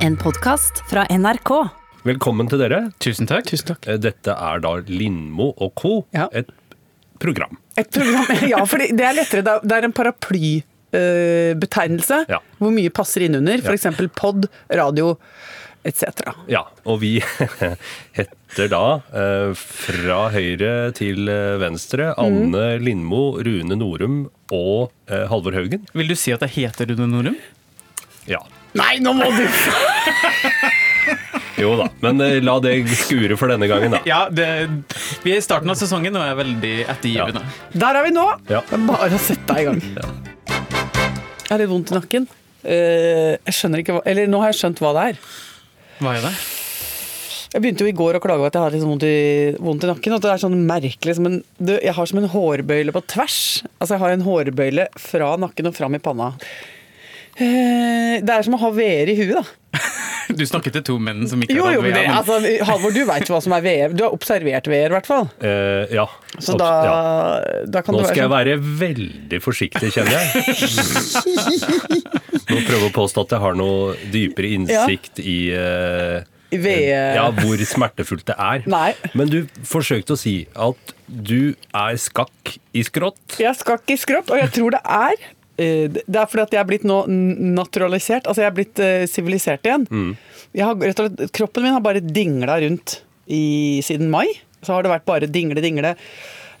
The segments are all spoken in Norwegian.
En podkast fra NRK. Velkommen til dere. Tusen takk. Tusen takk. Eh, Dette er da Lindmo og co. Ja. Et program. Et program, ja, for det er lettere. Det er- en paraplybetegnelse Ja. hvor mye passer inn under. F.eks. pod, radio etc. Ja, og vi heter da eh, fra høyre til eh, venstre Anne Lindmo, Rune Norum og eh, Halvor Haugen. Vil du si at jeg heter Rune Norum? Ja. Nei, nå må du Jo da, men eh, la det skure for denne gangen, da. Ja, det, vi er i starten av sesongen og er veldig ettergivende. Der er vi nå! Ja. Det er bare å sette deg i gang. Jeg har litt vondt i nakken. Eh, jeg skjønner ikke hva Eller nå har jeg skjønt hva det er. Hva er det? Jeg begynte jo i går å klage over at jeg har litt vondt i, vondt i nakken. Og det er sånn merkelig som en, det, Jeg har som en hårbøyle på tvers. Altså Jeg har en hårbøyle fra nakken og fram i panna. Eh, det er som å ha VR i huet, da. Du snakket til to menn som ikke Jo, har jo, VR. men altså, Halvor, du veit hva som er VR. Du har observert VR, i hvert fall. Uh, ja. Så da, ja. da kan Nå det skal jeg være være veldig forsiktig, kjenner jeg. Nå prøver å påstå at jeg har noe dypere innsikt i uh, sånn ja, hvor smertefullt det er. Nei. Men du forsøkte å si at du er skakk i skrått. Jeg skakk i skrått, og jeg tror det er det er fordi at jeg er blitt nå naturalisert. Altså jeg er blitt eh, sivilisert igjen. Jeg har, slett, kroppen min har bare dingla rundt i, siden mai. Så har det vært bare dingle, dingle.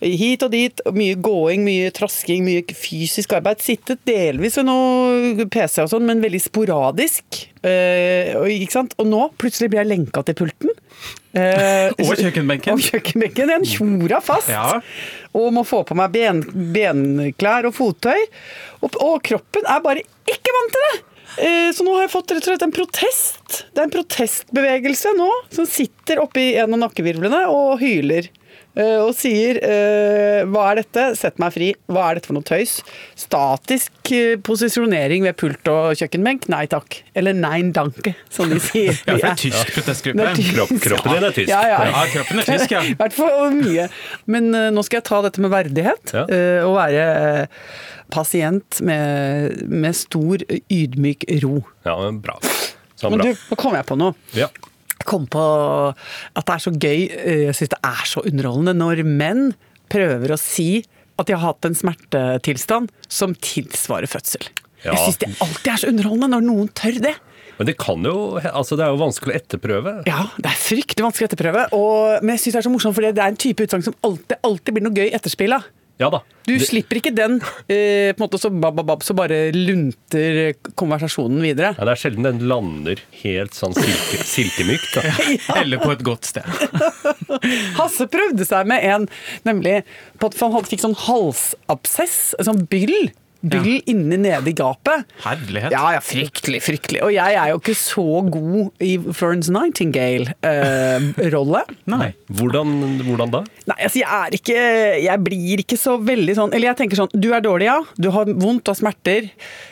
Hit og dit. Mye gåing, mye trasking, mye fysisk arbeid. Sittet delvis ved noe PC og sånn, men veldig sporadisk. Eh, ikke sant? og nå plutselig blir jeg lenka til pulten. Eh, Og kjøkkenbenken. Og kjøkkenbenken. Den tjora fast. Ja. Og må få på meg ben, benklær og fottøy. Og, og kroppen er bare ikke vant til det! Eh, Så nå har jeg fått rett og slett en protest. Det er en protestbevegelse nå som sitter oppi en av nakkevirvlene og hyler. Eh, Og sier eh, 'hva er dette? Sett meg fri'. Hva er dette for noe tøys? Statisk eh, posisjonering ved pult og kjøkkenbenk? Nei takk. Eller nein danke, som de sier. Ja, for det er tysk protestgruppe. Kropp, kroppen din er tysk. Ja, ja. Ja, kroppen er tysk, ja. I hvert fall mye. Men nå skal jeg ta dette med verdighet. Ja. og være pasient med, med stor ydmyk ro. Ja, men bra. Så Men bra. du, nå kom jeg på noe. Ja. Kom på at det er så gøy, eh, jeg syns det er så underholdende når menn prøver å si at de har hatt en smertetilstand som tilsvarer fødsel. Ja. Jeg syns det alltid er så underholdende når noen tør det. Men det kan jo Altså, det er jo vanskelig å etterprøve. Ja, det er fryktelig vanskelig å etterprøve. Og, men jeg syns det er så morsomt, for det er en type utsagn som alltid, alltid blir noe gøy etterspill av. Ja da. Du Det- slipper ikke den, eh, på en måte så bab, bab, bab, så bare lunter konversasjonen videre. Ja, det er sjelden den lander helt sånn silke, silkemykt. Da. Eller på et godt sted. Hasse prøvde seg med en, nemlig på at han fikk sånn halsabsess, sånn byll. Byll inni nede i gapet. Herlighet. Ja, ja, fryktelig, fryktelig. Og jeg er jo ikke så god i Florence Nightingale-rolle. Nei. Hvordan, hvordan da? Nei, altså jeg er ikke Jeg blir ikke så veldig sånn Eller jeg tenker sånn Du er dårlig, ja. Du har vondt, du har smerter.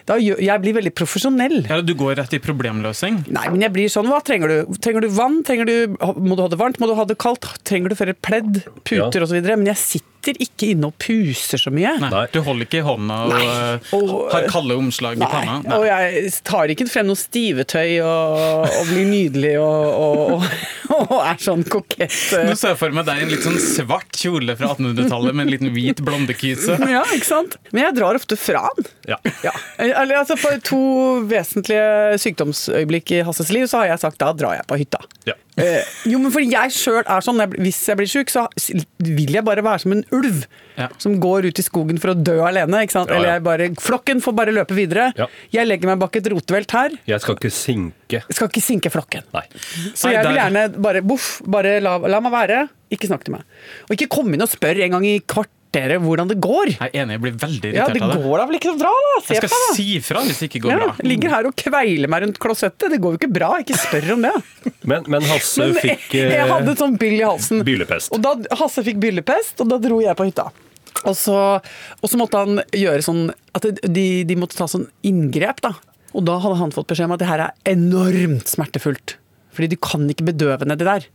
Da jeg blir veldig profesjonell. Ja, du går rett i problemløsning. Nei, men jeg blir sånn Hva trenger du? Trenger du vann? Trenger du, må du ha det varmt? Må du ha det kaldt? Trenger du flere pledd? Puter Ja. og så videre Men jeg sitter ikke inne og puser så mye. Nei, Nei. Du holder ikke i hånda og, eh, Og- har kalde omslag i panna. Og jeg tar ikke frem noe stivetøy og, og blir nydelig og, og, og, og er sånn kokett. Nå ser jeg for meg deg i en litt sånn svart kjole fra 1800-tallet med en liten hvit blondekyse. Ja, ikke sant? Men jeg drar ofte fra den. Ja. Ja. Eller, altså, for to vesentlige sykdomsøyeblikk i Hasses liv, så har jeg sagt da drar jeg på hytta. Ja. Eh, jo, men fordi jeg sjøl er sånn, hvis jeg blir sjuk, så vil jeg bare være som en ulv. Ja. Som går ut i skogen for å dø alene. Ikke sant? Ja, ja. Eller jeg bare, flokken får bare løpe videre. Jeg legger meg bak et rotevelt her. Jeg skal ikke sinke. Skal ikke sinke flokken. Nei. Så Nei, jeg vil gjerne bare boff, bare la, la meg være. Ikke snakk til meg. Og ikke komme inn og spør en gang i kvarteret hvordan det går. Jeg er enig, jeg blir veldig irritert irritert det av det. går da vel ikke så bra, da? Se Jeg skal på, da. si fra hvis det ikke går Ja, bra. ligger her og kveiler meg rundt klosettet. Det går jo ikke bra. Ikke spør om det. Men, men Hasse Men fikk jeg, jeg eh, hadde et sånn byll i halsen. Byllepest. Og da Hasse fikk byllepest, og da dro jeg på hytta. Og så, og så måtte han gjøre sånn at de, de måtte ta sånn inngrep, da. Og da hadde han fått beskjed om at det her er enormt smertefullt. Fordi du kan ikke bedøve nedi der.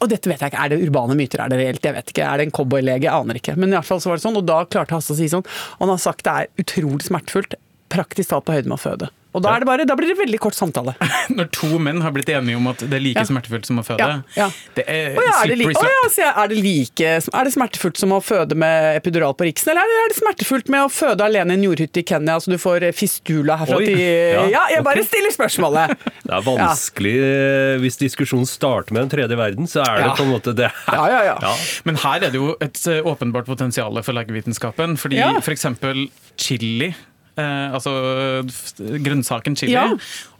Og dette vet jeg ikke, Er det urbane myter? Er det reelt? Jeg vet ikke. Er det en cowboylege? Aner ikke. Men i hvert fall så var det sånn, og da klarte Hasse å si sånn. Han har sagt det er utrolig smertefullt. Praktisk talt på høyde med å føde. Og da, er det bare, da blir det veldig kort samtale. Når to menn har blitt enige om at det er like Ja. smertefullt som å føde, Ja, det er ja, er, det li slippery Å slope. ja, så er, det like, er det smertefullt som å føde med epidural på Riksen, eller er det, er smertefullt med å føde alene i en jordhytte i Kenya, så du får fistula herfra Oi, til ja, Ja, jeg bare okay. stiller spørsmålet. Det er vanskelig eh, Hvis diskusjonen starter med den tredje verden, så er det Ja. på en måte det. Ja, ja, ja. Men her er det jo et eh, åpenbart potensial for legevitenskapen. Fordi Ja. for eksempel chili, eh, altså grønnsaken chili, Ja.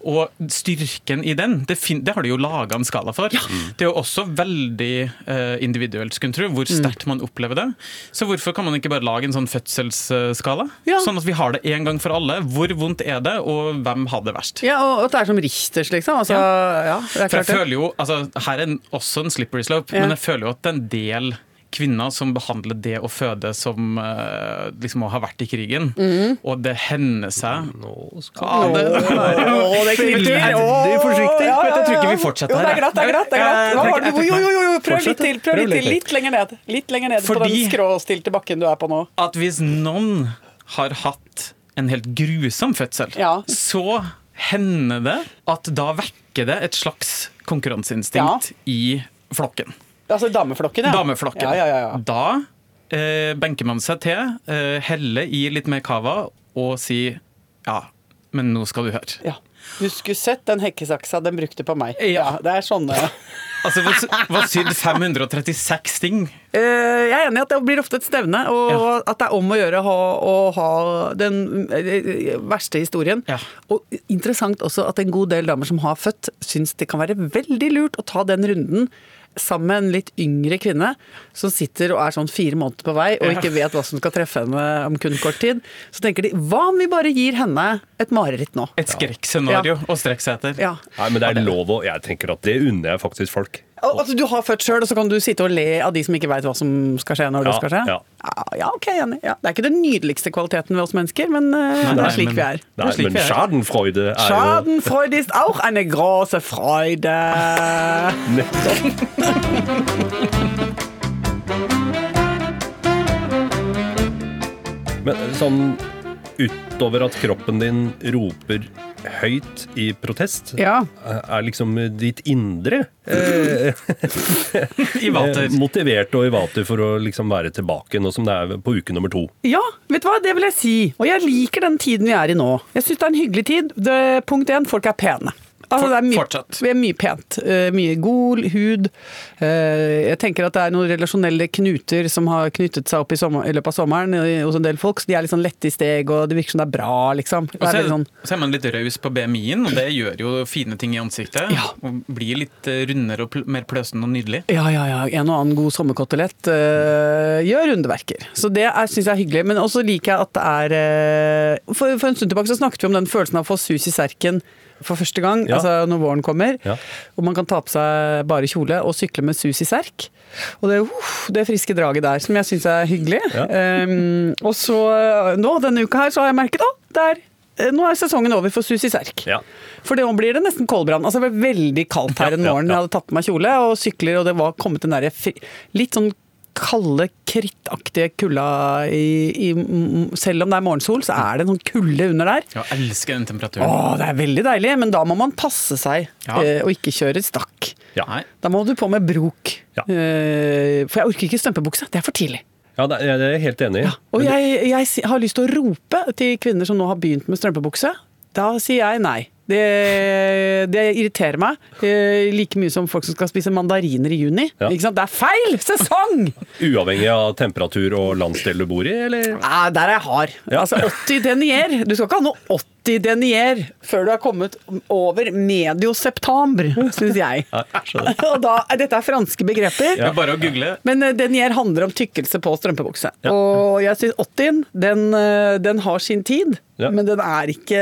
og styrken i den, det, fin det har de jo laga en skala for. Det er jo også veldig eh, individuelt, skulle tro, hvor Mm. sterkt man opplever det. Så hvorfor kan man ikke bare lage en sånn fødselsskala? Ja. Sånn at vi har det en gang for alle. Hvor vondt er det, og hvem har det verst? Ja, og at det er som Richters, liksom. Altså, ja. det er For jeg føler jo, altså Her er en- også en slippery slope, Ja. men jeg føler jo at det er en del kvinner som behandler det å føde som eh, liksom å ha vært i krigen. mm. Og det hender seg Nå skal ja, det, Å, det er er forsiktig. ja, ja, Jeg tror ikke vi fortsetter Jo, det her, er glatt, det er glatt. Det er glatt. Jo, jo, jo, jo, prøv litt til. Prøv litt til. Litt lenger ned. Litt lenger ned på den skråstilte bakken du er på nå. at hvis noen har hatt en helt grusom fødsel, Ja. så hender det at da vekker det et slags konkurranseinstinkt i flokken. Altså dameflokken, ja. Dameflokken. Ja, ja, ja, ja. Da eh, benker man seg til, eh, heller i litt mer cava og sier ja, men nå skal du høre. ja. Du skulle sett den hekkesaksa den brukte på meg. Ja. det er sånne Altså, hva- sydd 536 ting? Eh, Jeg er enig i at det blir ofte et stevne, og Ja. at det er om å gjøre å ha, å ha den eh, verste historien. Ja. Og interessant også at en god del damer som har født, syns det kan være veldig lurt å ta den runden sammen med en litt yngre kvinne som sitter og er sånn fire måneder på vei og ikke vet hva som skal treffe henne om kun kort tid. Så tenker de hva om vi bare gir henne et mareritt nå? Et skrekkscenario å strekke seg etter. Ja. Nei, men det er lov å Jeg tenker at det unner jeg faktisk folk. Al- Altså, du har født sjøl, og så kan du sitte og le av de som ikke veit hva som skal skje når det skal skje? ja. Ja, ja, ok, enig. Ja. Det er ikke den nydeligste kvaliteten ved oss mennesker, men nei, det er slik men- vi er. Nei, slik men er. schadenfreude er jo Schadenfreude ist auch eine große Freude. nettopp Men sånn utover at kroppen din roper høyt i protest, Ja. er liksom ditt indre eh, I vater. eh, motivert og i vater for å liksom være tilbake, nå som det er på uke nummer to. Ja, vet du hva, det vil jeg si. Og jeg liker den tiden vi er i nå. Jeg syns det er en hyggelig tid. Det, punkt én, folk er pene. Altså, det er mye, er mye pent. Eh, mye gol, hud. Eh, jeg tenker at det er noen relasjonelle knuter som har knyttet seg opp i, sommer, i løpet av sommeren eh, hos en del folk. Så de er litt sånn lette i steg, og det virker som det er bra, liksom. Det Og er så er, sånn, så er man litt raus på BMI-en, og det gjør jo fine ting i ansiktet. Ja. Og blir litt rundere og mer pløsende og nydelig. ja, ja, ja. En og annen god sommerkotelett uh, gjør underverker. Så det syns jeg er hyggelig. Men også liker jeg at det er uh, for, for en stund tilbake så snakket vi om den følelsen av å få sus i serken for første gang, Ja. altså når våren kommer. Ja. Og man kan ta på seg bare kjole og sykle med sus i serk. Og det, uh, det friske draget der, som jeg syns er hyggelig. Ja. Um, og så nå, denne uka her, så har jeg merket at det er eh, nå er sesongen over for Susi serk. Ja. For nå blir det nesten koldbrann. Altså, det ble veldig kaldt her en en ja, morgen. ja. Jeg hadde tatt på meg kjole og sykler, og det var kommet en der litt sånn kalde, krittaktige kulda i, i Selv om det er morgensol, så er det en sånn kulde under der. Jeg elsker den temperaturen. Åh, det er veldig deilig, men da må man passe seg Ja. eh, og ikke kjøre stakk. Ja. Da må du på med brok. Ja. Eh, for jeg orker ikke strømpebukse. Det er for tidlig. Ja, det er jeg helt enig i. Og jeg, jeg har lyst til å rope til kvinner som nå har begynt med strømpebukse. Da sier jeg nei. Det, det irriterer meg eh, like mye som folk som skal spise mandariner i juni. Ja. Ikke sant? Det er feil sesong! Uavhengig av temperatur og landsdel du bor i, eller? Nei, der er jeg hard. Ja. Altså 80 denier. Du skal ikke ha noe 80 denier før du har kommet over medio september, syns jeg. Ja. Og da, dette er franske begreper. Er bare å google. Men eh, denier handler om tykkelse på strømpebukse. Og jeg syns 80 den, eh, den har sin tid, Ja. men den er, ikke,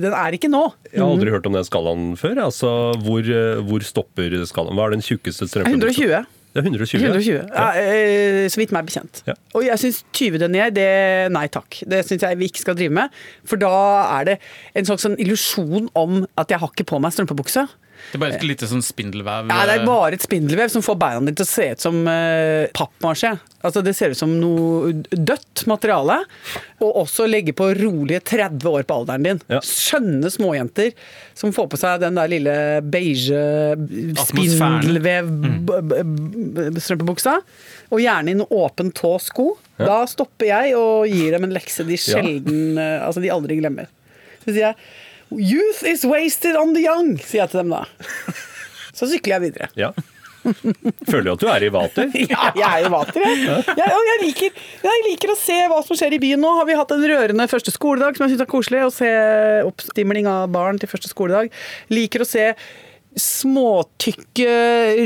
den er ikke nå. Jeg har aldri hørt om den skalaen før. Altså, hvor, eh, hvor stopper skalaen? Hva er den tjukkeste strømpebuksa? 120. Det er 120. 120. Ja, Ja, så vidt meg bekjent. Ja. Og jeg syns 20 denier, det nei takk. Det syns jeg vi ikke skal drive med. For da er det en slags sånn illusjon om at jeg har ikke på meg strømpebukse. Det er bare et lite sånn spindelvev. Ja, det er bare et spindelvev som får beina dine til å se ut som uh, pappmasjé. Altså, det ser ut som noe dødt materiale. Og også legge på rolige 30 år på alderen din. Ja. Skjønne småjenter som får på seg den der lille beige spindelvev-strømpebuksa. Og gjerne i en åpen tå-sko. Da stopper jeg og gir dem en lekse de sjelden eh, Altså, de aldri glemmer. Så sier jeg Youth is wasted on the young, sier jeg til dem da. Så sykler jeg videre. Ja. Føler du at du er i vater? Ja, jeg er i vater, jeg. jeg, jeg, liker, jeg liker å se hva som skjer i byen nå. Har vi hatt en rørende første skoledag som jeg syns er koselig. Å se oppstimling av barn til første skoledag. Liker å se småtykke,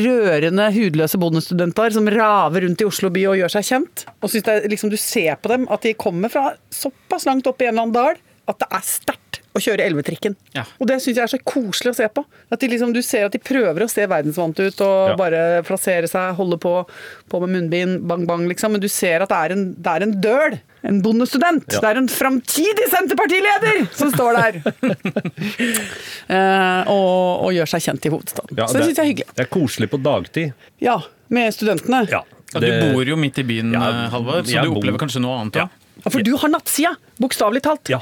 rørende, hudløse bondestudenter som raver rundt i Oslo by og gjør seg kjent. Og synes det liksom, Du ser på dem at de kommer fra såpass langt opp i en eller annen dal at det er sterkt å kjøre elvetrikken. Ja. Og det syns jeg er så koselig å se på. At de liksom, du ser at de prøver å se verdensvante ut og Ja. bare plassere seg, holde på, på med munnbind, bang, bang, liksom. Men du ser at det er en, det er en døl. En bondestudent. Ja. Det er en framtidig Senterpartileder som står der! eh, og, og gjør seg kjent i hovedstaden. Ja, så det syns jeg er hyggelig. Det er koselig på dagtid. Ja, med studentene. Ja, Ja, du bor jo midt i byen, Ja, eh, Halvor, så du bor- opplever kanskje noe annet Ja. Ja, For du har nattsida, bokstavelig talt, Ja.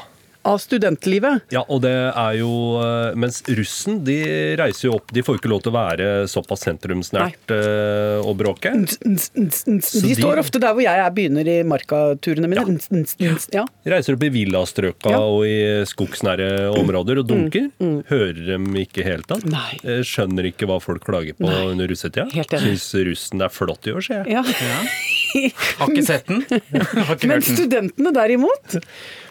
Av studentlivet. Ja, og det er jo eh, Mens russen de reiser jo opp De får jo ikke lov til å være såpass sentrumsnært eh, og bråke. De, står ofte der hvor jeg er, begynner i markaturene mine. Ja. Reiser opp i villastrøka Mm, og i skogsnære områder og dunker. Hører dem ikke helt tatt. Nei. Eh, Skjønner ikke hva folk klager på under russetida. Syns russen er flott i år, sier jeg. Ja. Har ikke sett den. Har ikke Men studentene derimot,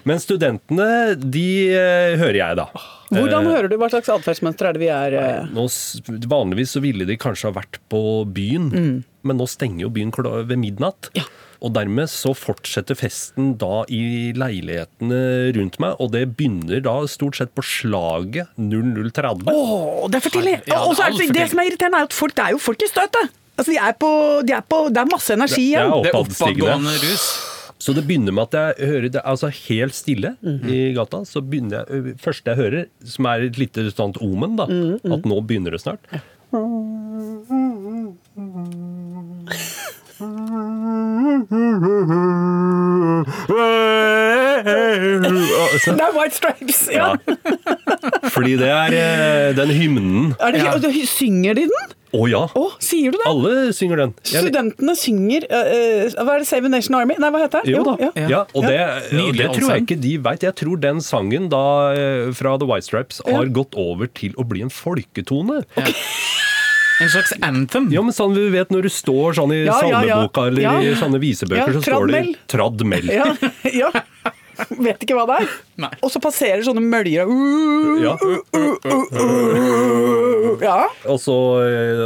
Men studentene, de eh, hører jeg, da. hvordan Eh, hører du hva slags atferdsmønster er det vi er eh, Nå, vanligvis så ville de kanskje ha vært på byen, men nå stenger jo byen ved midnatt. Mm. Ja. Og dermed så fortsetter festen da i leilighetene rundt meg, og det begynner da stort sett på slaget 0030. Åh, det er for tidlig! Ja, Og så er det det, det som er irriterende, er at folk, det er jo folk i støtet! Altså, de er på, de er på, det er masse energi Det er igjen. Det er oppadstigende. oppadgående rus. Så det begynner med at jeg hører det altså helt stille i gata. Så begynner jeg, første jeg hører, som er et lite sånt omen, da, at nå begynner det snart. Det er White Stripes! Ja. Ja. Fordi det er eh, den hymnen. Er det, Ja. og Synger de den? Å ja! Oh, sier du det? Alle synger den. Jeg- Studentene synger uh, Hva er det? Save a Nation Army? Nei, hva heter det? Jo da. ja. Ja, og det, og det tror jeg ikke de veit. Jeg tror den sangen da fra The White Stripes har Ja. gått over til å bli en folketone. En slags anthem. Ja, men sånn vi vet når du står sånn i Ja, ja, ja. salmeboka eller Ja. i sånne visebøker, Ja, så står det tradmel. Ja, ja. Vet ikke hva det er. Nei. Og så passerer sånne møljer og Ja. Ja. Og, så,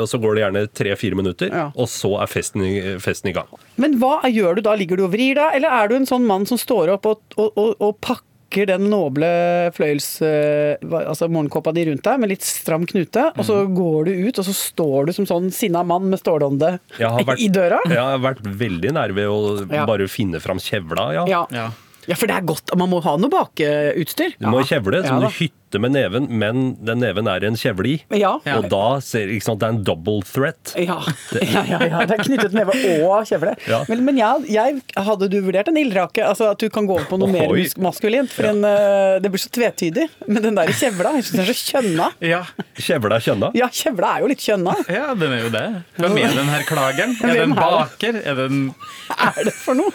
og så går det gjerne tre-fire minutter, Ja. og så er festen festen i gang. Men hva gjør du da? Ligger du og vrir deg, eller er du en sånn mann som står opp og, og, og, og pakker den noble fløyels... eh, altså morgenkåpa di rundt deg med litt stram knute, og så går du ut, og så står du som sånn sinna mann med stålånde i døra? Jeg har vært veldig nær ved å Ja. bare finne fram kjevla. Ja. Ja. Ja. ja, for det er godt. Man må ha noe bakutstyr. Du må kjevle, så Ja du da. Hytte med neven, men den neven er en kjevle i. Ja. Og da ser ikke sant, det er en double threat. Ja. ja, ja, ja. Det er knyttet neve og kjevle. Ja. Men, men jeg, jeg, hadde du vurdert en ildrake? Altså At du kan gå over på noe mer maskulint? For en, eh, det blir så tvetydig. Men den der kjevla, jeg syns den er så kjønna. Ja. Kjevla er kjønna. Ja, kjevla er jo litt kjønna. ja, den er jo det. Hvem er den her klageren? Er det en er baker? Er det en Hva er det for noe?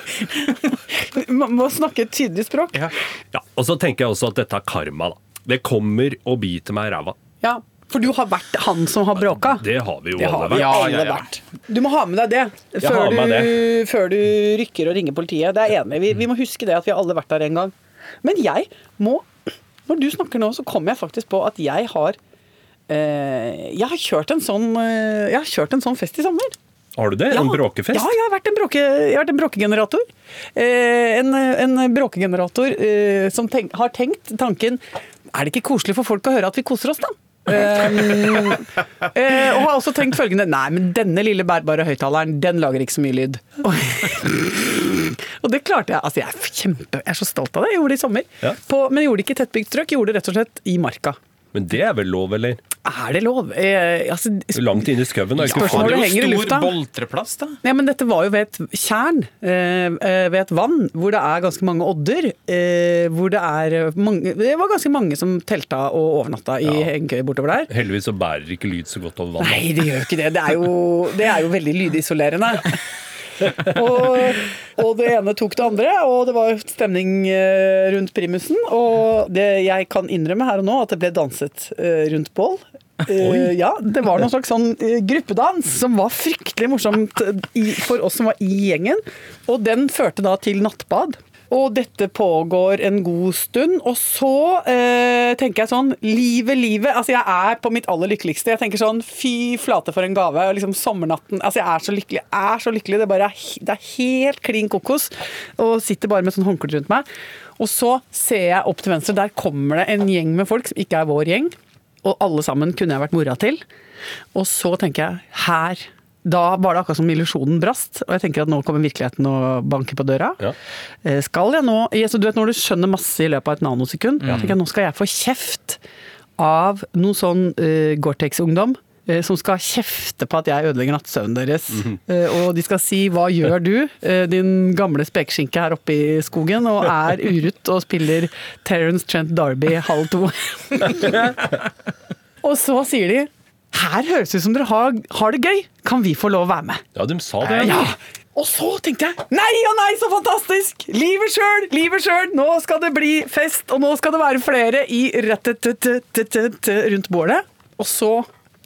Man må snakke et tydelig språk. Ja. Ja, og så tenker jeg også at dette er karma, da. Det kommer og biter meg i ræva. Ja, For du har vært han som har bråka? Det har vi jo Det alle vi vært. Ja, alle ja, ja. vært. Du må ha med deg det før, du, før du rykker og ringer politiet. Det er enig. Vi, vi må huske det at vi har alle vært der en gang. Men jeg må Når du snakker nå, så kommer jeg faktisk på at jeg har eh, Jeg har kjørt en sånn eh, Jeg har kjørt en sånn fest i sommer. Har du det? En bråkefest? Ja, jeg har vært en, bråke, jeg har vært en bråkegenerator. Eh, en, en bråkegenerator eh, som tenk, har tenkt tanken Er det ikke koselig for folk å høre at vi koser oss, da? Um, uh, og har også tenkt følgende Nei, men denne lille bærbare høyttaleren, den lager ikke så mye lyd. og det klarte jeg. Altså, jeg er kjempe Jeg er så stolt av det. Jeg gjorde det i sommer. Ja. På, men jeg gjorde det ikke i tettbygd strøk, jeg gjorde det rett og slett i marka. Men det er vel lov, eller? Er det lov? Eh, altså, Langt inn i skauen. Ja, Spørsmålet farlig. Henger i lufta. stor boltreplass, da. Ja, men dette var jo ved et tjern, eh, eh, ved et vann, hvor det er ganske mange odder. Eh, hvor det er mange Det var ganske mange som telta og overnatta i Ja. hengekøye bortover der. Heldigvis så bærer ikke lyd så godt over vann. Nei, det gjør ikke det. Det er jo, det er jo veldig lydisolerende. og, og det ene tok det andre, og det var stemning eh, rundt primusen. Og det jeg kan innrømme her og nå, at det ble danset eh, rundt bål. Uh, ja, det var noen slags sånn uh, gruppedans som var fryktelig morsomt i, for oss som var i gjengen. Og den førte da til nattbad. Og dette pågår en god stund. Og så eh, tenker jeg sånn Livet, livet. Altså, jeg er på mitt aller lykkeligste. Jeg tenker sånn Fy flate for en gave. og Liksom sommernatten. Altså, jeg er så lykkelig. Jeg er så lykkelig. Det, bare det er helt klin kokos. Og sitter bare med sånn håndkle rundt meg. Og så ser jeg opp til venstre. Der kommer det en gjeng med folk som ikke er vår gjeng. Og alle sammen kunne jeg vært mora til. Og så tenker jeg her da var det akkurat som illusjonen brast, og jeg tenker at nå kommer virkeligheten og banker på døra. Ja. Eh, Skal jeg nå ja, så du vet Når du skjønner masse i løpet av et nanosekund, tenker jeg nå skal jeg få kjeft av noe sånn uh, Gore-Tex-ungdom. eh, Som skal kjefte på at jeg ødelegger nattsøvnen deres. Eh, og de skal si 'hva gjør du', din gamle spekeskinke her oppe i skogen, og er urutt og spiller Terence Trent Darby halv to. og så sier de 'her høres det ut som dere har, har det gøy, kan vi få lov å være med'? Ja, de sa det. Ja! Og så tenkte jeg nei og nei, så fantastisk! Livet sjøl, livet sjøl! Nå skal det bli fest, og nå skal det være flere i rundt bålet. Og så,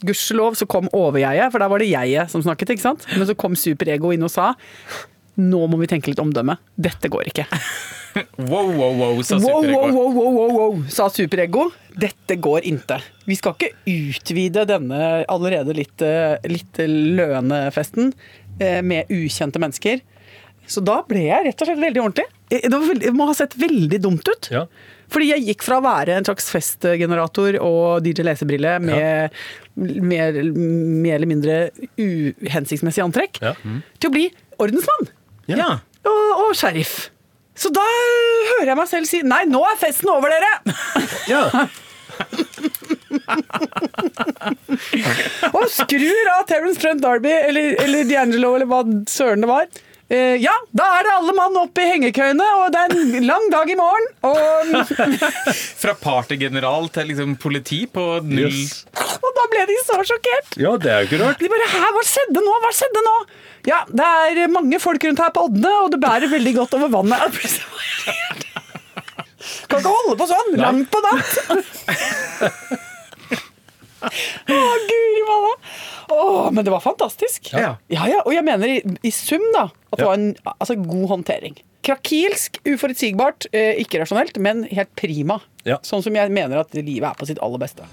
gudskjelov, så kom overjeget, for der var det jeget som snakket, ikke sant? Men så kom superego inn og sa nå må vi tenke litt omdømme. Dette går ikke. Wow, wow, wow, sa Wow, Superego. wow, wow, wow, wow, wow, sa superego. Dette går inte. Vi skal ikke utvide denne allerede litt, eh, litt løende festen eh, med ukjente mennesker. Så da ble jeg rett og slett veldig ordentlig. Eh, Det, var veldig, det må ha sett veldig dumt ut. Ja. Fordi jeg gikk fra å være en slags festgenerator og DJ Lesebrille med mer, mer eller mindre uhensiktsmessig antrekk, Ja. til å bli ordensmann Ja. og, og sheriff. Så da hører jeg meg selv si Nei, nå er festen over, dere! Ja. Og skrur av Terence Trent Darby eller, eller D'Angelo eller hva søren det var. Eh, ja, da er det alle mann opp i hengekøyene, og det er en lang dag i morgen. Og, Fra partygeneral til liksom politi på null Yes. og da ble de så sjokkert. ja, det er jo ikke rart. De bare Hæ, hva skjedde nå? Hva skjedde nå? Ja, det er mange folk rundt her på oddene, og det bærer veldig godt over vannet. Kan ikke holde på sånn langt på natt. Å, guri malla. Å, men det var fantastisk. Ja. ja, ja, Og jeg mener i, i sum, da, at det Ja. var en altså, god håndtering. Krakilsk, uforutsigbart, eh, ikke rasjonelt, men helt prima. Ja. Sånn som jeg mener at livet er på sitt aller beste.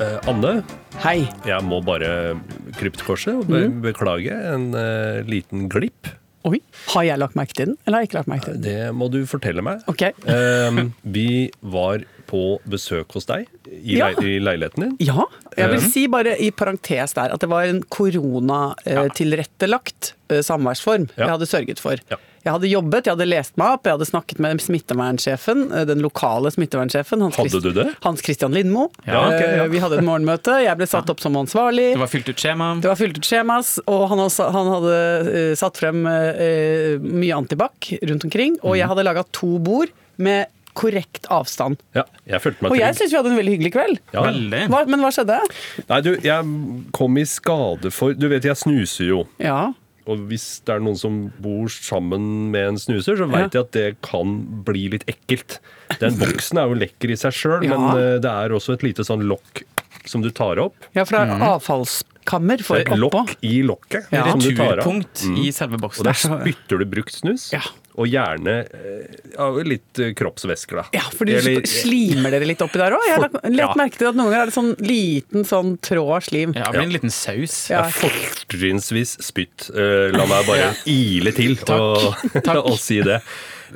Eh, Anne, Hei. jeg må bare kryptkorset og be beklage en uh, liten glipp. Oi, Har jeg lagt merke til den, eller har jeg ikke lagt merke til den? Det må du fortelle meg. Ok. um, vi var på besøk hos deg i, Ja. lei i leiligheten din. Ja. Jeg vil Um. si bare i parentes der at det var en koronatilrettelagt uh, samværsform Ja. jeg hadde sørget for. Ja. Jeg hadde jobbet, jeg hadde lest meg opp, jeg hadde snakket med smittevernsjefen, eh, den lokale smittevernsjefen. Hans Hadde Christ- du det? Hans Christian Lindmo. Ja, okay, ja. Eh, Vi hadde et morgenmøte, jeg ble satt opp som ansvarlig. Det var fylt ut skjema. Det var fylt ut skjemas, og han, også, han hadde eh, satt frem mye antibac rundt omkring. Og Mhm. jeg hadde laga to bord med korrekt avstand. Ja, jeg følte meg Og jeg syns vi hadde en veldig hyggelig kveld. Ja. Veldig. Hva, men hva skjedde? Nei, du, jeg kom i skade for Du vet, jeg snuser jo. Ja. Og hvis det er noen som bor sammen med en snuser, så veit jeg at det kan bli litt ekkelt. Den boksen er jo lekker i seg sjøl, Ja. men eh, det er også et lite sånn lokk som du tar opp. Ja, for det er avfallskammer for oppå. lokk i lokket Ja. som du tar av. Returpunkt Mm. i selve boksen. Og der spytter du brukt snus. Ja. Og gjerne eh, litt eh, kroppsvæsker, da. Ja, for du Eller- slimer dere litt oppi der òg? Jeg har lagt- lett Ja. merke til at noen ganger er det sånn liten sånn tråd av slim. Ja, det blir en liten saus. Ja. Fortrinnsvis spytt. Eh, La meg bare Ja. ile til og, Takk. og si det.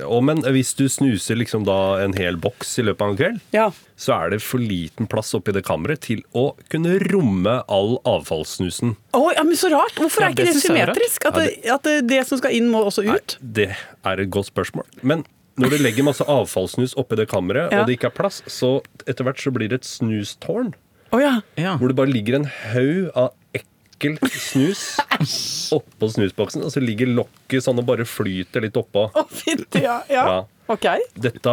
Og, men hvis du snuser liksom da en hel boks i løpet av en kveld, Ja. så er det for liten plass oppi det kammeret til å kunne romme all avfallssnusen. Å, ja, men så rart! Hvorfor Ja, er ikke det det, symmetrisk? At det, at det, det som skal inn, må også ut? Det er et godt spørsmål. Men når du legger masse avfallssnus oppi det kammeret, Ja. og det ikke er plass, så etter hvert så blir det et snustårn. Oh, ja. Ja. Hvor det bare ligger en haug av ekkel snus oppå snusboksen, og så ligger lokket sånn og bare flyter litt oppå. Å, fint, ja, ja. Ja. Okay. Dette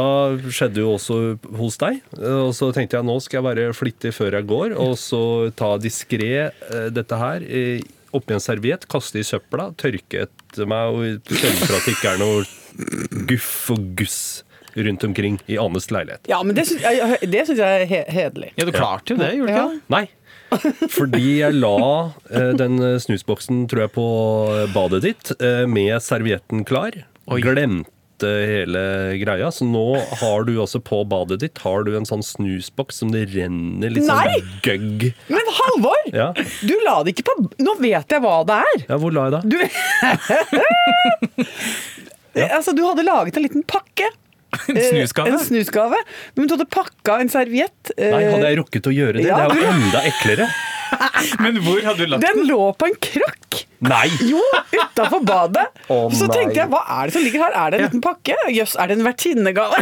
skjedde jo også hos deg, og så tenkte jeg nå skal jeg være flittig før jeg går, og så ta diskré dette her eh, oppi en serviett, kaste i søpla, tørke etter meg og sørge for at det ikke er noe guff og guss rundt omkring i Annes leilighet. Ja, men det syns jeg, det jeg er he hederlig. Ja, du klarte jo det, gjorde du Ja. ikke? Nei. Fordi jeg la eh, den snusboksen, tror jeg, på badet ditt eh, med servietten klar. Oi. Glemte hele greia. Så nå har du altså på badet ditt har du en sånn snusboks som det renner litt Nei! sånn gøgg. Men Halvor! Ja. Du la det ikke på Nå vet jeg hva det er! ja, hvor la jeg det? Du, altså, du hadde laget en liten pakke. En Eh, snusgave? En snusgave. Men du hadde pakka en serviett. eh, Nei, hadde jeg rukket å gjøre det? ja, det er jo enda eklere. Men hvor hadde du lagt den? Den lå på en krakk! Nei! Jo, utafor badet. Oh, så tenkte jeg, hva er det som ligger her? Er det en liten pakke? Jøss, er det en vertinnegave?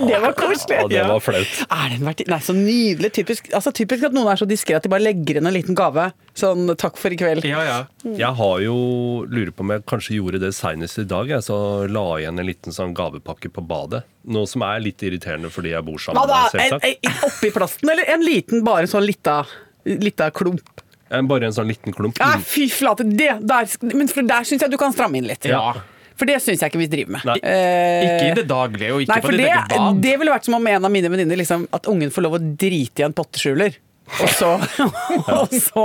Det var koselig. Ja, det var flaut. Er det en verti... Nei, så nydelig. Typisk, altså, typisk at noen er så diskré at de bare legger inn en liten gave. Sånn 'takk for i kveld'. Ja, ja. Jeg har jo Lurer på om jeg kanskje gjorde det seinest i dag. Jeg, så la igjen en liten sånn gavepakke på badet. Noe som er litt irriterende fordi jeg bor sammen Hva da? med deg, selvsagt. oppi plasten, eller en liten, bare sånn lita, lita klump? Bare en sånn liten klump. Ja, fy flate! Det, der, men for der syns jeg du kan stramme inn litt. Ja. For det syns jeg ikke vi driver med. Nei. Eh, Ikke i det daglige, og ikke Nei, på for ditt det, eget bad. det ville vært som om en av mine venninner liksom, At ungen får lov å drite i en potteskjuler. Og så, og, så,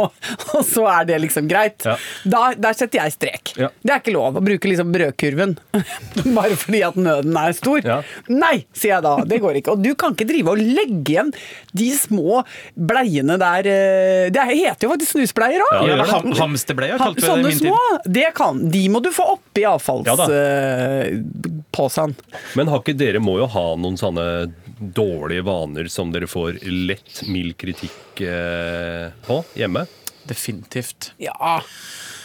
og så er det liksom greit. Ja. Da, der setter jeg strek. Ja. Det er ikke lov å bruke liksom brødkurven bare fordi at nøden er stor. Ja. Nei, sier jeg da. Det går ikke. Og du kan ikke drive og legge igjen de små bleiene der eh, Det heter jo faktisk snusbleier òg. Ja, ham hamsterbleier kalte vi det i Sånne min tid. små, det kan. De må du få oppi avfallsposen. Men har ikke dere må jo ha noen sånne dårlige vaner som dere får lett mild kritikk eh, på hjemme? Definitivt. Ja.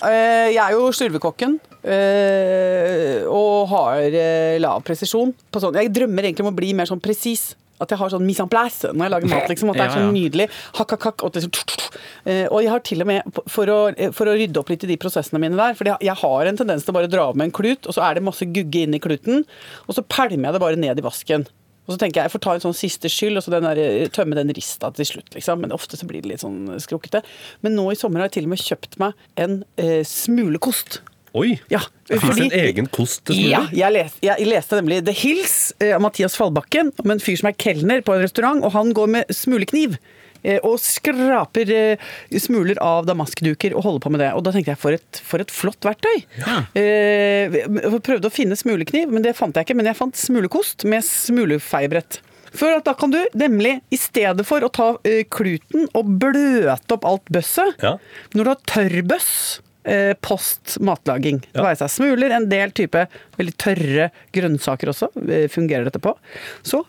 Eh, Jeg er jo slurvekokken. eh, Og har eh, lav presisjon. På sånn. Jeg drømmer egentlig om å bli mer sånn presis. At jeg har sånn mise en place når jeg lager mat. Liksom, at det er så nydelig. Hakk, hakk, hakk. Og, det Eh, og jeg har til og med, for å, for å rydde opp litt i de prosessene mine der For jeg har en tendens til å bare dra av med en klut, og så er det masse gugge inni kluten. Og så pælmer jeg det bare ned i vasken. Og så tenker jeg jeg får ta en sånn siste skyld og så den der, eh, tømme den rista til slutt. liksom. Men ofte så blir det litt sånn skrukkete. Men nå i sommer har jeg til og med kjøpt meg en eh, smulekost. Oi! Ja, det fins en egen kost til Ja, jeg, les, jeg leste nemlig The Hills eh, av Mathias Fallbakken om en fyr som er kelner på en restaurant, og han går med smulekniv. Eh, Og skraper eh, smuler av damaskduker og holder på med det. Og da tenkte jeg, for et, for et flott verktøy! Eh, jeg prøvde å finne smulekniv, men det fant jeg ikke. Men jeg fant smulekost med smulefeiebrett. For at da kan du nemlig, i stedet for å ta eh, kluten og bløte opp alt bøsset, Ja. når du har tørrbøss eh, post matlaging, det være seg smuler, en del type veldig tørre grønnsaker også, eh, fungerer dette på, så,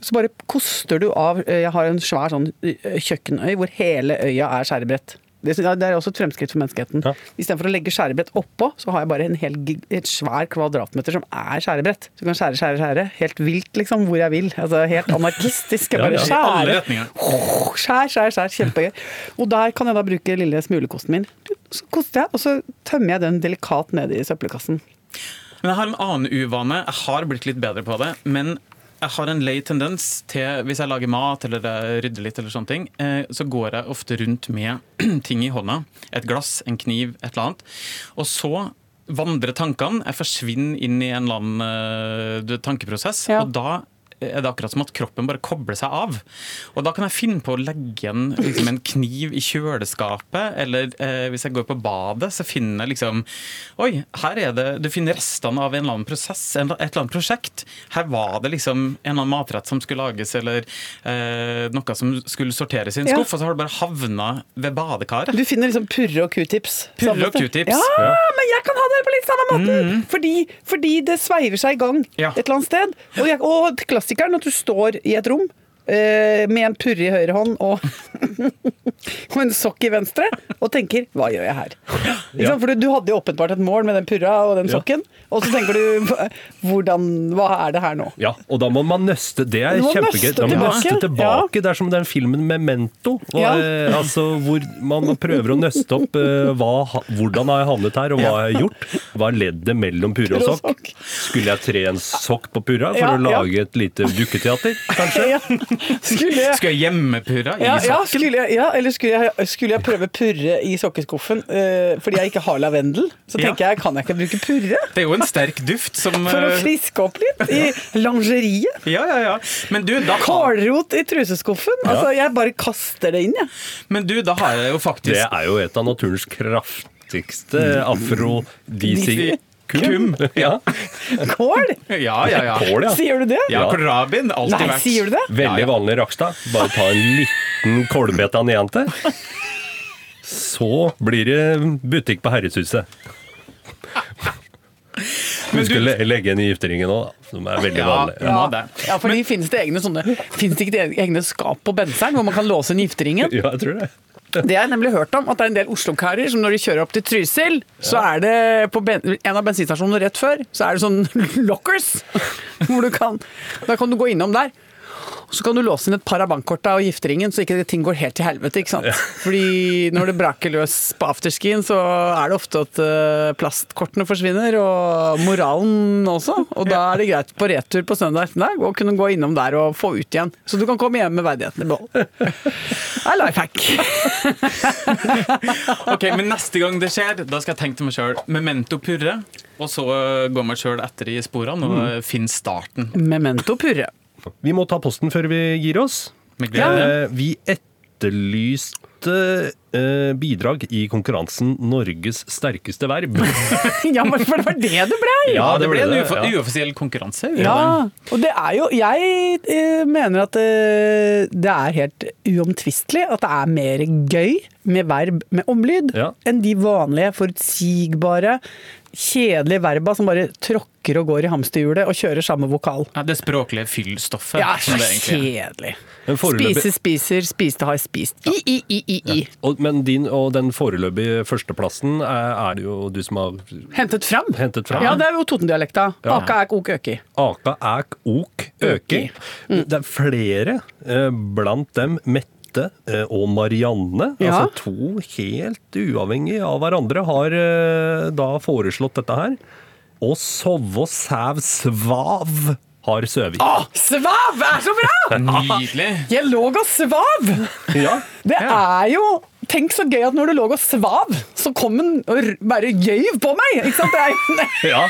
så bare koster du av eh, Jeg har en svær sånn eh, kjøkkenøy hvor hele øya er skjærebrett. Det er også et fremskritt for menneskeheten. Ja. Istedenfor å legge skjærebrett oppå, så har jeg bare en hel, et svær kvadratmeter som er skjærebrett. Så du kan skjære, skjære, skjære. Helt vilt, liksom, hvor jeg vil. Altså Helt anarkistisk. Jeg bare skjære. Skjær, skjær, skjær. Kjempegøy. Og der kan jeg da bruke lille smulekosten min. Så koster jeg, og så tømmer jeg den delikat ned i søppelkassen. Men jeg har en annen uvane. Jeg har blitt litt bedre på det. Men jeg har en lei tendens til, hvis jeg lager mat eller rydder litt, eller sånne ting, eh, så går jeg ofte rundt med ting i hånda. Et glass, en kniv, et eller annet. Og så vandrer tankene. Jeg forsvinner inn i en eller annen eh, tankeprosess. Ja. Og da er det akkurat som at kroppen bare kobler seg av. Og da kan jeg finne på å legge igjen liksom, en kniv i kjøleskapet, eller eh, hvis jeg går på badet, så finner jeg liksom Oi, her er det Du finner restene av en eller annen prosess, en, et eller annet prosjekt. Her var det liksom en eller annen matrett som skulle lages, eller eh, noe som skulle sorteres i en Ja. skuff, og så har det bare havna ved badekaret. Du finner liksom purre og q-tips. Purre og. Q-tips. Ja, Ja. men jeg kan ha det på litt samme måte! Fordi, fordi det sveiver seg i gang Ja. et eller annet sted. Og, jeg, og klassikeren at du står i et rom eh, med en purre i høyre hånd og, og en sokk i venstre, og tenker 'hva gjør jeg her'? Ja. For du, hadde jo åpenbart et mål med den purra og den Ja. sokken, og så tenker du 'hvordan, hva er det her nå'? Ja, og da må man nøste. Det er kjempegøy. Da må man nøste tilbake. Det er som den filmen Memento. Og, Ja. eh, altså, hvor man prøver å nøste opp eh, hva, hvordan har jeg havnet her, og hva har jeg gjort. Hva er leddet mellom purre og sokk? Skulle jeg tre en sokk på purra for Ja, å ja. lage et lite dukketeater, kanskje? Ja. Skulle jeg gjemme purra i ja, ja, sokken? Skulle jeg, ja, eller skulle jeg, skulle jeg prøve purre i sokkeskuffen eh, fordi jeg ikke har lavendel? Så Ja. tenker jeg, kan jeg ikke bruke purre? Det er jo en sterk duft som For å eh, friske opp litt i lingeriet. Ja, ja, ja. Men du, da Kålrot i truseskuffen. Altså, jeg bare kaster det inn, jeg. men du, da har jeg jo faktisk Det er jo et av naturens kraftigste afrodisikum. Kum. Ja. Kål! Ja, ja, ja. Kål, ja. Sier du det? Ja, kålrabin. Alltid Nei, vært sier du det? Veldig vanlig Rakstad. Bare ta en liten kålbete nedentil. Så blir det butikk på Herreshuset. Vi skulle legge inn i gifteringen òg, som er veldig Ja, vanlig. ja. ja, det. Ja, fordi finnes det egne sånne Finnes det ikke egne skap på benseren hvor man kan låse inn gifteringen? Ja, jeg tror det. Det har jeg nemlig hørt om, at det er en del Oslo-karer som når de kjører opp til Trysil, så er det på ben en av bensinstasjonene rett før, så er det sånn lockers. Hvor du kan Da kan du gå innom der. Så kan du låse inn et par av bankkorta og gifteringen, så ikke ting går helt til helvete. ikke sant? Fordi når det braker løs på afterskien, så er det ofte at eh, plastkortene forsvinner, og moralen også. Og da er det greit på retur på søndag ettermiddag å kunne gå innom der og få ut igjen. Så du kan komme hjem med verdigheten i behold. Det er life hack. Ok, men neste gang det skjer, da skal jeg tenke til meg sjøl Memento purre, og så gå meg sjøl etter i sporene og Mm. finne starten. Memento purre. Vi må ta posten før vi gir oss. Med glede. Eh, Vi etterlyste eh, bidrag i konkurransen 'Norges sterkeste verb'. Ja, men for det var det det ble! Ja, det ble en ja. uoffisiell konkurranse. Ja, og det er jo Jeg eh, mener at eh, det er helt uomtvistelig at det er mer gøy med verb med omlyd Ja. enn de vanlige, forutsigbare, kjedelige verba som bare tråkker og går i hamsterhjulet og kjører samme vokal. Ja, det språklige fyllstoffet. Ja, så kjedelig. Spise, spiser, spiste, har spist. I, i, i, i, i. Og, men din og den foreløpige førsteplassen er, er det jo du som har Hentet fram. hentet fram. Ja, det er jo Toten-dialekta. Ja. Aka, æk, ok, øki. Aka, æk, ok, øki. Mm. Det er flere, eh, blant dem Mette eh, og Marianne. Ja. Altså to helt uavhengig av hverandre har eh, da foreslått dette her. Og sove og sæv svav har søvig. Åh, svav er så bra! Nydelig. Jeg lå og svav! Ja. Det er jo Tenk så gøy at når du lå og svav, så kom den og bare gøyv på meg! Ikke sant? Det er, ja.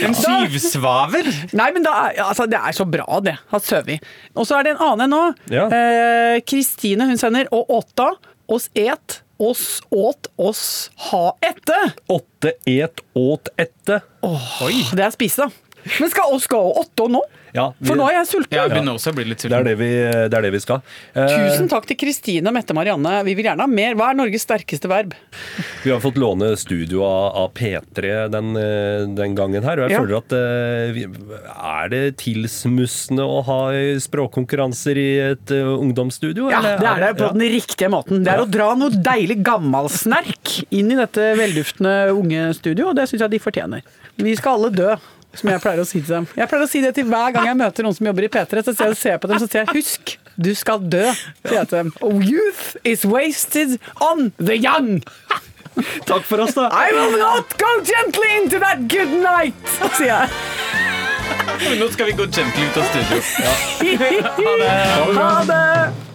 En syvsvaver. nei, men da, altså, det er så bra, det. Har sovet. Og så er det en annen nå. Ja. Eh, Kristine hun sender og åtta oss et oss åt oss ha ette. Åtte et åt ette. Oi. Det er spise, da. Men skal oss gå åtte nå? Ja, vi- For nå er jeg sulten. Jeg begynner også bli litt Det er det vi, det er det vi skal. Eh, Tusen takk til Kristine og Mette Marianne. Vi vil gjerne ha mer. Hva er Norges sterkeste verb? Vi har fått låne studio av, av P3 den, eh, den gangen her, og jeg Ja. føler at eh, Er det tilsmussende å ha språkkonkurranser i et ungdomsstudio? Ja, eller det er det på ja. den riktige måten. Det er å dra noe deilig gammalsnerk inn i dette velduftende unge studio, og det syns jeg de fortjener. Vi skal alle dø, som jeg pleier å si til dem. Jeg pleier å si det til hver gang jeg møter noen som jobber i P3, så ser jeg, ser på dem så sier jeg 'husk, du skal dø', sier jeg til dem. Oh, youth is wasted on the young. Takk for oss, da! I will not go gently into that good night, sier jeg. Nå skal vi gå gently ut av studio. Ha det Ha det!